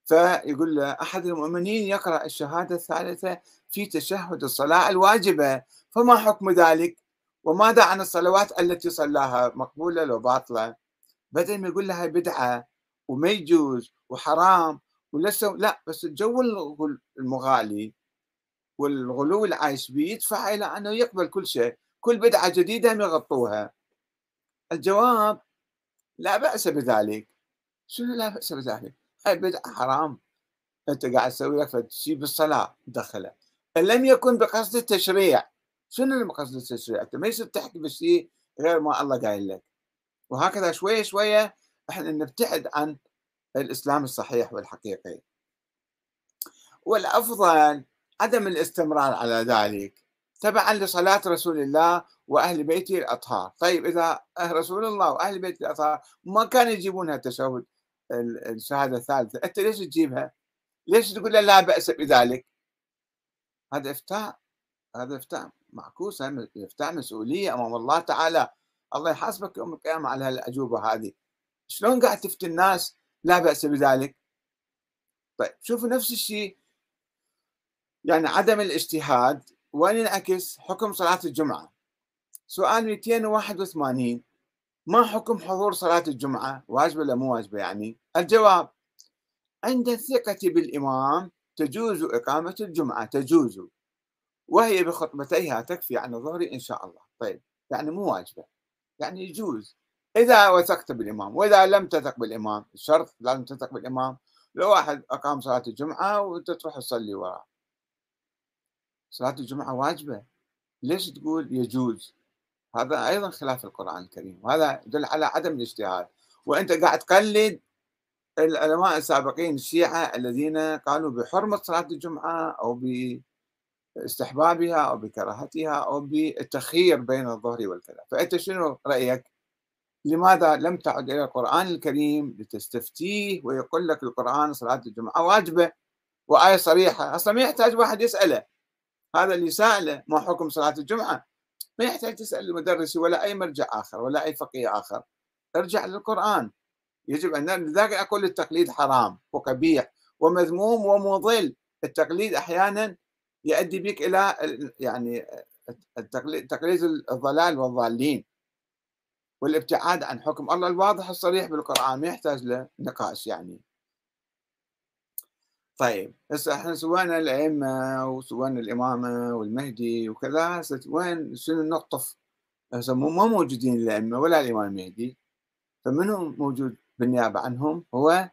فيقول له أحد المؤمنين يقرأ الشهادة الثالثة في تشهد الصلاة الواجبة فما حكم ذلك وماذا عن الصلوات التي صلاها مقبولة لو باطلة بدل ما يقول لها بدعة وما يجوز وحرام ولسه لا بس الجو المغالي والغلو اللي عايش به يدفع إلى أنه يقبل كل شيء، كل بدعة جديدة هم يغطوها. الجواب لا بأس بذلك. شنو لا بأس بذلك؟ هاي بدعه حرام أنت قاعد تسوي لك شيء بالصلاة تدخله. إن لم يكن بقصد التشريع شنو اللي بقصد التشريع؟ أنت ما يصير تحكي بشيء غير ما الله قايل لك. وهكذا شوية شوية إحنا نبتعد عن الإسلام الصحيح والحقيقي. والأفضل عدم الاستمرار على ذلك تبعا لصلاة رسول الله وأهل بيته الأطهار طيب إذا رسول الله وأهل بيته الأطهار ما كانوا يجيبونها التشهد الشهادة الثالثة. أنت ليش تجيبها؟ ليش تقول لا بأس بذلك؟ هذا إفتاء هذا إفتاء معكوس إفتاء مسؤولية. أمام الله تعالى الله يحاسبك يوم القيامة على هالأجوبة هذه. شلون قاعد تفتي الناس لا بأس بذلك؟ طيب شوفوا نفس الشيء. يعني عدم الاجتهاد وين ينعكس؟ حكم صلاة الجمعة. سؤال 281 ما حكم حضور صلاة الجمعة؟ واجبة ولا مو واجبة يعني. الجواب عند الثقة بالإمام تجوز إقامة الجمعة تجوز. وهي بخطبتيها تكفي عن الظهر إن شاء الله. طيب يعني مو واجبة. يعني يجوز. إذا وثقت بالإمام وإذا لم تثق بالإمام الشرط لازم تثق بالإمام لو واحد أقام صلاة الجمعة وأنت تروح تصلي وراه صلاة الجمعة واجبة. ليش تقول يجوز؟ هذا أيضا خلاف القرآن الكريم وهذا يدل على عدم الاجتهاد. وأنت قاعد تقلد العلماء السابقين الشيعة الذين قالوا بحرمة صلاة الجمعة أو باستحبابها أو بكراهتها أو بالتخيير بين الظهر والكذا فأنت شنو رأيك؟ لماذا لم تعد إلى القرآن الكريم لتستفتيه ويقول لك القرآن صلاة الجمعة واجبة وآية صريحة؟ أصلا ما يحتاج واحد يسأله. هذا اللي سائله ما حكم صلاة الجمعة؟ ما يحتاج تسأل المدرس ولا أي مرجع آخر ولا أي فقيه آخر. ارجع للقرآن. يجب أن لذلك أقول التقليد حرام وقبيح ومذموم ومضل. التقليد أحيانا يؤدي بك إلى يعني التقليد تقليد الضلال والضالين. والابتعاد عن حكم الله الواضح الصريح بالقرآن ما يحتاج له نقاش يعني. طيب هسه إحنا سوينا الأئمة وسوينا الإمامة والمهدي وكذا هسه وين شنو نقطف؟ هسه ما موجودين الأئمة ولا الإمام المهدي. فمنو موجود بالنيابة عنهم؟ هو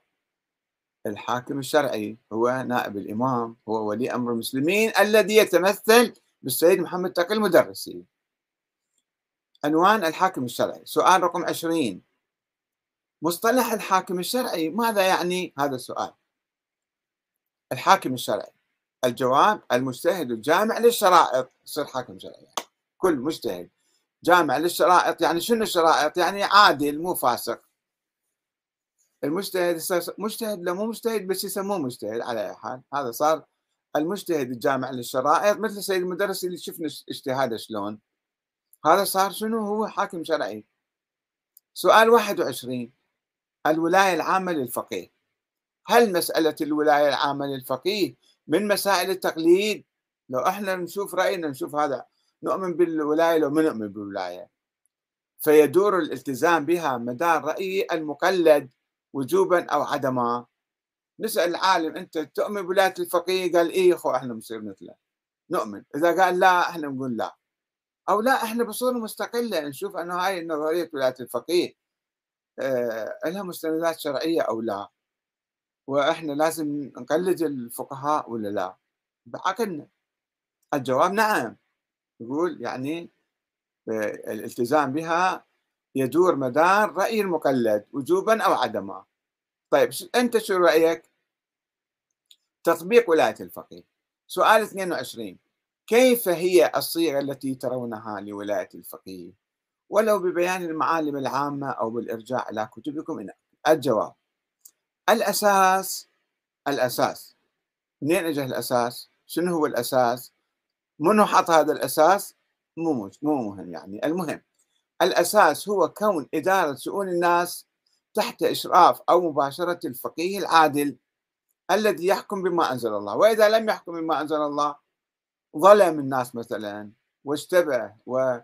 الحاكم الشرعي هو نائب الإمام هو ولي أمر المسلمين الذي يتمثل بالسيد محمد تقي المدرسي. عنوان الحاكم الشرعي. سؤال رقم 20 مصطلح الحاكم الشرعي ماذا يعني؟ هذا السؤال. الحاكم الشرعي الجواب المجتهد الجامع للشرائط يصير حاكم شرعي يعني. كل مجتهد جامع للشرائط يعني شنو الشرائط؟ يعني عادل مو فاسق. المجتهد مجتهد لو مو مجتهد بس يسموه مجتهد على أي حال. هذا صار المجتهد الجامع للشرائط مثل سيد المدرس اللي شفنا اجتهاده شلون. هذا صار شنو؟ هو حاكم شرعي. سؤال 21 الولاية العامة للفقيه. هل مسألة الولاية العامة للفقيه من مسائل التقليد؟ لو إحنا نشوف رأينا نشوف هذا نؤمن بالولاية لو ما نؤمن بالولاية. فيدور الالتزام بها مدار رأي المقلد وجوبا أو عدما. نسأل العالم أنت تؤمن بولاية الفقيه؟ قال إيه أخو إحنا بنصير مثله. نؤمن. إذا قال لا إحنا نقول لا. أو لا إحنا بصورة مستقلة نشوف أنه هاي نظرية ولاية الفقيه آه لها مستندات شرعية أو لا. وإحنا لازم نقلد الفقهاء ولا لا؟ بعقلنا. الجواب نعم. يقول يعني آه، الالتزام بها يدور مدار رأي المقلد وجوبا أو عدما. طيب أنت شو رأيك؟ تطبيق ولاية الفقيه. سؤال 22 كيف هي الصيغة التي ترونها لولاية الفقيه؟ ولو ببيان المعالم العامة أو بالإرجاع إلى كتبكم الجواب. الأساس الأساس منين اجى الأساس؟ شنو هو الأساس؟ منو حط هذا الأساس؟ مو مو مهم يعني المهم الأساس هو كون إدارة شؤون الناس تحت إشراف أو مباشرة الفقيه العادل الذي يحكم بما أنزل الله وإذا لم يحكم بما أنزل الله ظلم الناس مثلا واشتبه و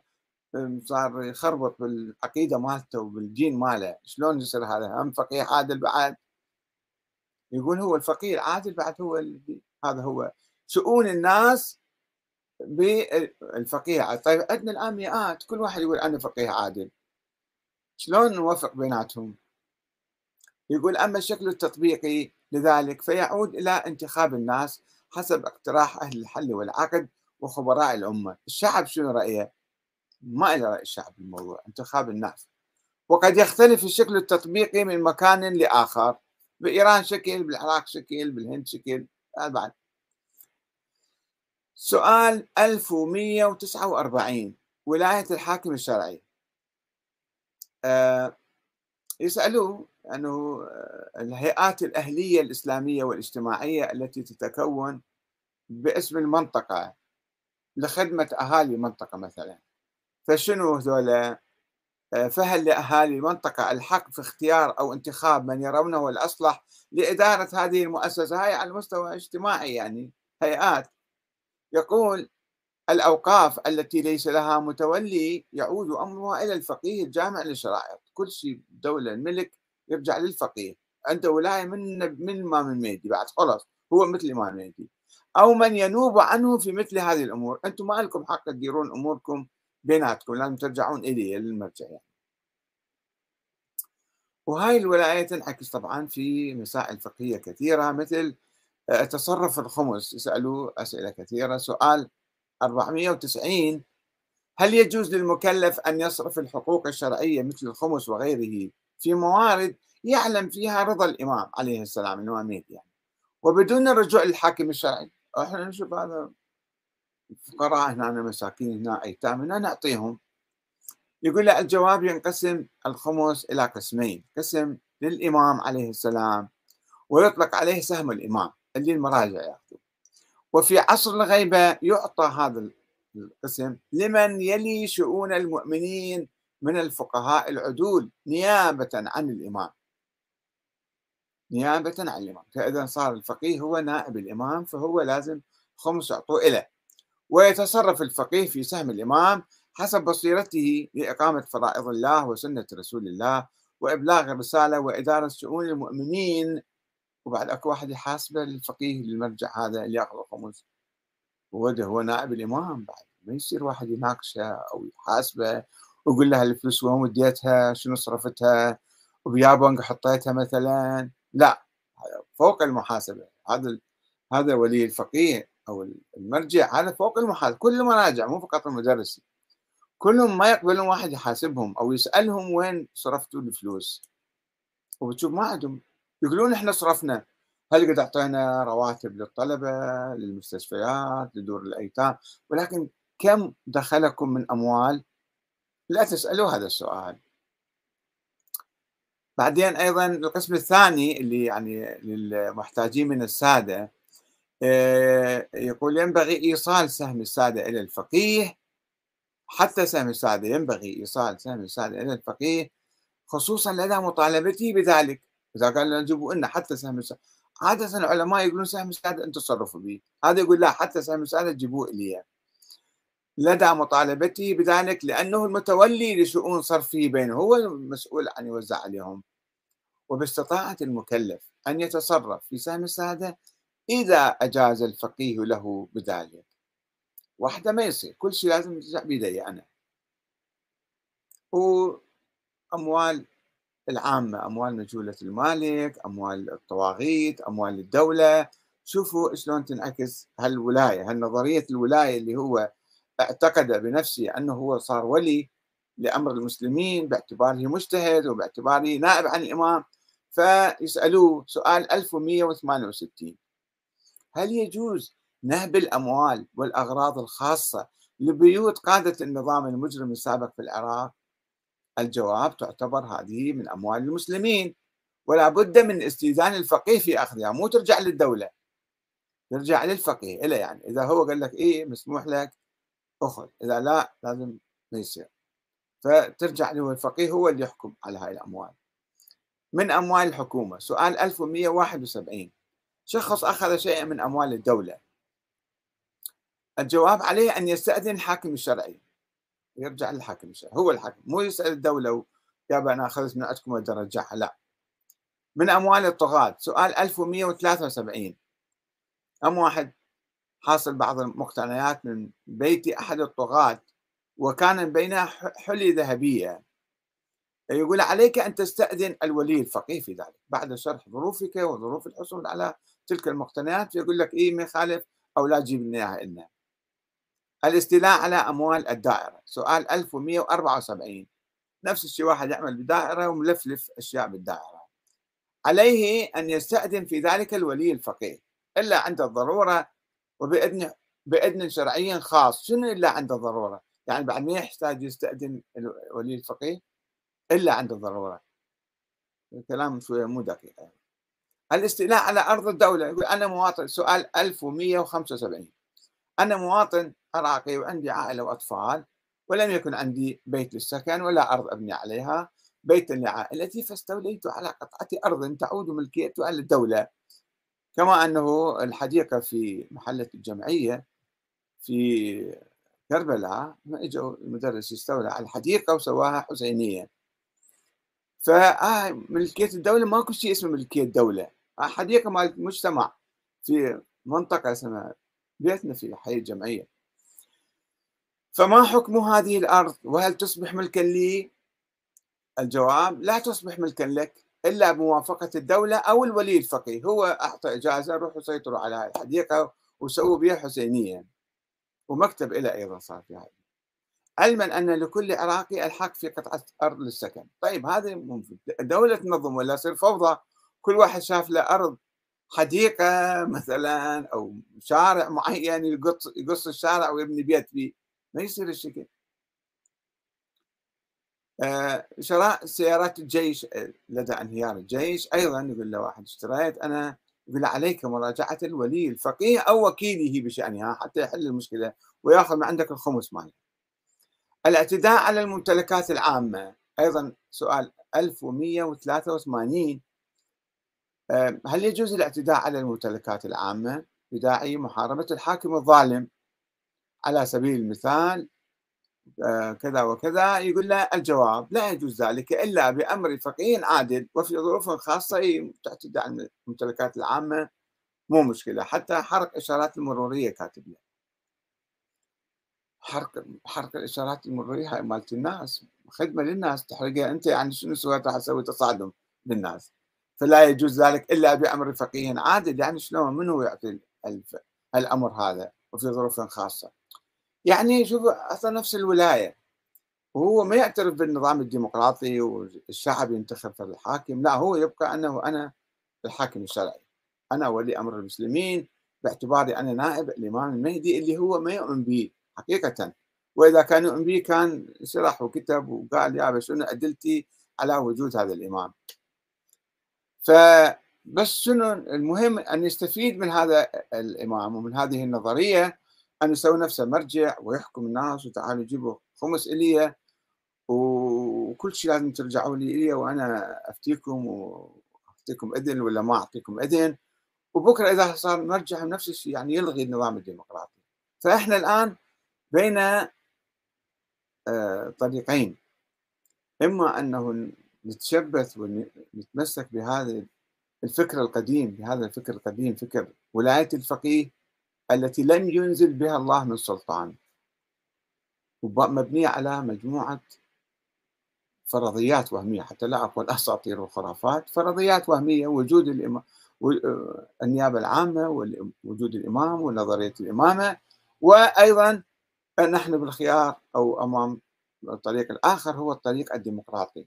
صار يخربط بالعقيدة مالته وبالدين ماله شلون يصير هذا هم فقيه عادل بعد يقول هو الفقيه العادل بعد هو هذا هو. شؤون الناس بالفقيه عادل. طيب عندنا الآن مئات كل واحد يقول أنا فقيه عادل. شلون نوفق بيناتهم؟ يقول أما الشكل التطبيقي لذلك فيعود إلى انتخاب الناس حسب اقتراح أهل الحل والعقد وخبراء الأمة. الشعب شنو رأيه؟ ما إلى رأي الشعب بالموضوع انتخاب الناس. وقد يختلف الشكل التطبيقي من مكان لآخر. بإيران شكل بالعراق شكل بالهند شكل هذا بعد. سؤال 1149 ولاية الحاكم الشرعي. أه يسألوه أنه آه، الهيئات الأهلية الإسلامية والاجتماعية التي تتكون باسم المنطقة لخدمة أهالي منطقة مثلا فشنو هذولا آه، فهل لأهالي المنطقة الحق في اختيار أو انتخاب من يرونه الأصلح لإدارة هذه المؤسسة؟ هاي على المستوى الاجتماعي يعني هيئات. يقول الأوقاف التي ليس لها متولي يعود أمرها إلى الفقيه الجامع للشرائط. كل شيء دولة الملك يرجع للفقيه. عنده ولاية من من الإمام المهدي بعد خلاص هو مثل الإمام المهدي. أو من ينوب عنه في مثل هذه الأمور. أنتم ما لكم حق تديرون أموركم بيناتكم لازم ترجعون إلي للمرجع يعني. وهاي الولاية تنعكس طبعا في مسائل فقهية كثيرة مثل آه، تصرف الخمس يسألوا أسئلة كثيرة. سؤال 490 هل يجوز للمكلف أن يصرف الحقوق الشرعية مثل الخمس وغيره في موارد يعلم فيها رضا الإمام عليه السلام الإمام يعني؟ وبدون الرجوع للحاكم الشرعي. أحنا نشوف هذا فقراء هنا مساكين هنا ايتام هنا نعطيهم. يقول له الجواب ينقسم الخمس إلى قسمين قسم للإمام عليه السلام ويطلق عليه سهم الإمام اللي المراجع يأخذوه. وفي عصر الغيبة يعطى هذا القسم لمن يلي شؤون المؤمنين من الفقهاء العدول نيابة عن الإمام. نيابة عن الإمام. فإذا صار الفقيه هو نائب الإمام فهو لازم خمس يعطوه له ويتصرف الفقيه في سهم الإمام حسب بصيرته لإقامة فرائض الله وسنة رسول الله وإبلاغ الرسالة وإدارة شؤون المؤمنين. وبعد أكو واحد يحاسبه الفقيه المرجع هذا اللي يأخذ الخمس هو هو نائب الإمام بعد. ما يصير واحد يناقشه أو يحاسبه ويقول له الفلوس وين وديتها؟ شنو صرفتها؟ وبيابونج حطيتها مثلا؟ لا فوق المحاسبة. هذا هذا ولي الفقيه. أو المرجع هذا فوق المحاسب كل المراجع مو فقط المدرس كلهم ما يقبلون واحد يحاسبهم أو يسألهم وين صرفتوا الفلوس. وبتشوف ما عندهم. يقولون إحنا صرفنا. هل قد أعطينا رواتب للطلبة للمستشفيات لدور الأيتام؟ ولكن كم دخلكم من أموال؟ لا تسألوا هذا السؤال. بعدين أيضا القسم الثاني اللي يعني للمحتاجين من السادة يقول ينبغي إيصال سهم السادة إلى الفقيه حتى سهم السادة ينبغي إيصال سهم السادة إلى الفقيه خصوصا لدى مطالبته بذلك. إذا قال نجيبوا لنا حتى سهم السادة عادة العلماء يقولون سهم السادة أنتم تصرفوا به. هذا يقول لا حتى سهم السادة جيبوه إلي لدى مطالبته بذلك لأنه المتولي لشؤون صرفه بينه هو المسؤول أن يوزع عليهم. وباستطاعة المكلف أن يتصرف في سهم السادة إذا أجاز الفقيه له بذلك. واحدة ما يصير كل شيء لازم يرجع بيدي أنا. وأموال العامة أموال مجهولة المالك أموال الطواغيت أموال الدولة. شوفوا شلون تنعكس هالولاية هالنظرية الولاية اللي هو اعتقد بنفسه أنه هو صار ولي لأمر المسلمين باعتباره مجتهد وباعتباره نائب عن الإمام. فيسألوه سؤال 1168 هل يجوز نهب الأموال والأغراض الخاصة لبيوت قادة النظام المجرم السابق في العراق؟ الجواب تعتبر هذه من أموال المسلمين ولا بد من استئذان الفقيه في أخذها مو ترجع للدولة. ترجع للفقيه. إلى يعني إذا هو قال لك إيه مسموح لك أخذ. إذا لا لازم ما يصير. فترجع له الفقيه هو اللي يحكم على هاي الأموال. من أموال الحكومة؟ سؤال 1171 شخص أخذ شيئا من أموال الدولة. الجواب عليه أن يستأذن الحاكم الشرعي. يرجع للحاكم الشرعي. هو الحاكم. مو يسأل الدولة يابا أنا أخذت من عندكم أرجعها. لا. من أموال الطغاة. سؤال 1173 أم واحد حاصل بعض المقتنيات من بيت أحد الطغاة وكان بينها حلي ذهبية. يقول عليك أن تستأذن الولي الفقيه في ذلك بعد شرح ظروفك وظروف الحصول على تلك المقتنيات يقول لك إيه ما يخالف أو لا تجيب لنا إياها إلنا. الاستيلاء على أموال الدائرة سؤال 1174 نفس الشيء واحد يعمل بدائرة وملفلف أشياء بالدائرة. عليه أن يستأذن في ذلك الولي الفقيه إلا عند الضرورة وبإذن بإذن شرعي خاص. شنو إلا عند الضرورة؟ يعني بعد ما يحتاج يستأذن الولي الفقيه؟ إلا عند الضرورة. الكلام شوية مو دقيق الاستيلاء على أرض الدولة يقول أنا مواطن سؤال 1175 أنا مواطن عراقي وعندي عائلة وأطفال ولم يكن عندي بيت للسكن ولا أرض أبني عليها. بيتا لعائلتي فاستوليت على قطعة أرض تعود ملكيتها للدولة. كما أنه الحديقة في محلة الجمعية في كربلاء ما اجوا المدرس يستولى على الحديقة وسواها حسينية. فملكية الدولة ماكو شيء اسمه ملكية الدولة حديقة مال مجتمع في منطقة اسمها بيتنا في حي الجمعية. فما حكم هذه الأرض؟ وهل تصبح ملكا لي؟ الجواب لا تصبح ملكا لك إلا بموافقة الدولة أو الولي الفقيه. هو أعطى إجازة روحوا سيطروا على الحديقة وسووا بها حسينية. ومكتب إلى أيضا صار في هذا علما أن لكل عراقي الحق في قطعة أرض للسكن. طيب هذه الدولة تنظم ولا يصير فوضى؟ كل واحد شاف له أرض حديقة مثلا أو شارع معين يقص يقص الشارع ويبني بيت فيه ما يصير الشكل. آه شراء سيارات الجيش آه، لدى انهيار الجيش. أيضا يقول له واحد اشتريت أنا يقول عليك مراجعة الولي الفقيه أو وكيله بشأنها حتى يحل المشكلة ويأخذ من عندك الخمس مالك. الاعتداء على الممتلكات العامة. أيضا سؤال 1183 آه هل يجوز الاعتداء على الممتلكات العامة؟ بداعي محاربة الحاكم الظالم. على سبيل المثال آه، كذا وكذا يقول له الجواب لا يجوز ذلك إلا بأمر فقيه عادل وفي ظروف خاصة تعتدى على الممتلكات العامة. مو مشكلة حتى حرق إشارات المرورية كاتب له. حرق حرق الإشارات المرورية هاي مالت الناس خدمة للناس تحرقها أنت يعني شنو سويت؟ راح أسوي تصادم للناس. فلا يجوز ذلك إلا بأمر فقيه عادل يعني شلون؟ منو يعطي الأمر هذا وفي ظروف خاصة؟ يعني شوف أصلا نفس الولاية. وهو ما يعترف بالنظام الديمقراطي والشعب ينتخب الحاكم لا هو يبقى أنه أنا الحاكم الشرعي. أنا ولي أمر المسلمين باعتباري أنا نائب الإمام المهدي اللي هو ما يؤمن به حقيقة. وإذا كان يؤمن به كان شرح وكتب وقال يا شنو ادلتي على وجود هذا الإمام. فبس شنو المهم أن يستفيد من هذا الإمام ومن هذه النظرية أن يسوي نفسه مرجع ويحكم الناس وتعالوا جيبوا خمس إلي وكل شيء لازم ترجعوا لي إلي وأنا أفتيكم وأعطيكم إذن ولا ما أعطيكم إذن. وبكرة إذا صار مرجع نفس الشيء يعني يلغي النظام الديمقراطي. فإحنا الآن بين آه، طريقين. إما أنه نتشبث ونتمسك بهذا الفكر القديم بهذا الفكر القديم فكر ولاية الفقيه التي لم ينزل بها الله من سلطان. مبنية على مجموعة فرضيات وهمية حتى لا أقول أساطير وخرافات فرضيات وهمية وجود الإمام النيابة العامة ووجود الإمام ونظرية الإمامة وأيضا نحن بالخيار أو أمام الطريق الآخر هو الطريق الديمقراطي.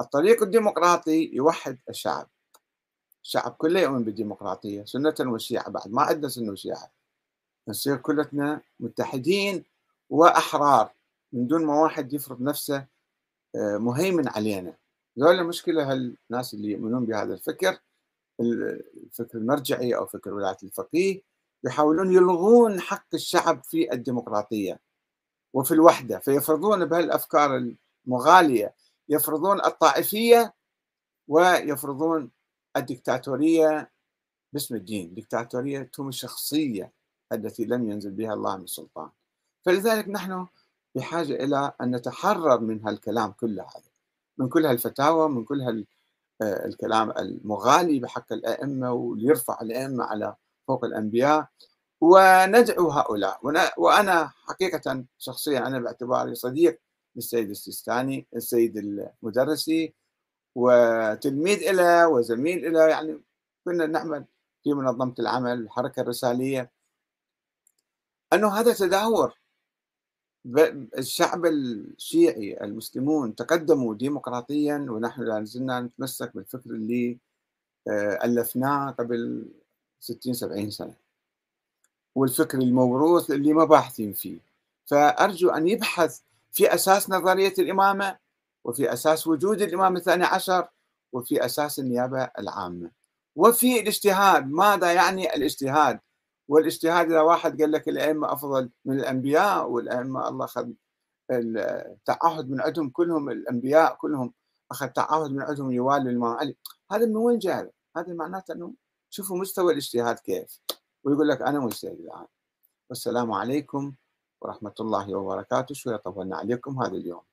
الطريق الديمقراطي يوحد الشعب. الشعب كله يؤمن بالديمقراطية سنة وشيعة بعد ما عندنا سنة وشيعة. نصير كلتنا متحدين وأحرار من دون ما واحد يفرض نفسه آه، مهيمن علينا. ذولا مشكلة هالناس اللي يؤمنون بهذا الفكر الفكر المرجعي أو فكر ولاية الفقيه يحاولون يلغون حق الشعب في الديمقراطية وفي الوحدة فيفرضون بهالأفكار المغالية يفرضون الطائفية ويفرضون الدكتاتورية باسم الدين دكتاتورية تهم الشخصية التي لم ينزل بها الله من سلطان. فلذلك نحن بحاجة إلى أن نتحرر من هالكلام كله هذا من كل هالفتاوى من كل هال آه، الكلام المغالي بحق الأئمة وليرفع الأئمة على فوق الأنبياء. وندعو هؤلاء وأنا حقيقة شخصيا أنا باعتباري صديق للسيد السيستاني السيد المدرسي وتلميذ له وزميل له يعني كنا نعمل في منظمة العمل الحركة الرسالية أنه هذا تدهور. الشعب الشيعي المسلمون تقدموا ديمقراطيا ونحن لا زلنا نتمسك بالفكر اللي آه، ألفناه قبل 60 70 سنة. والفكر الموروث اللي ما باحثين فيه. فأرجو أن يبحث في أساس نظرية الإمامة وفي أساس وجود الإمام الثاني عشر وفي أساس النيابة العامة. وفي الاجتهاد ماذا يعني الاجتهاد؟ والاجتهاد إذا واحد قال لك الأئمة أفضل من الأنبياء والأئمة الله أخذ التعهد من عندهم كلهم الأنبياء كلهم أخذ تعهد من عندهم يوالي علي هذا من وين جاء؟ هذا معناته أنه شوفوا مستوى الاجتهاد كيف. ويقول لك أنا مجتهد الآن. والسلام عليكم ورحمة الله وبركاته. شوية طولنا عليكم هذا اليوم.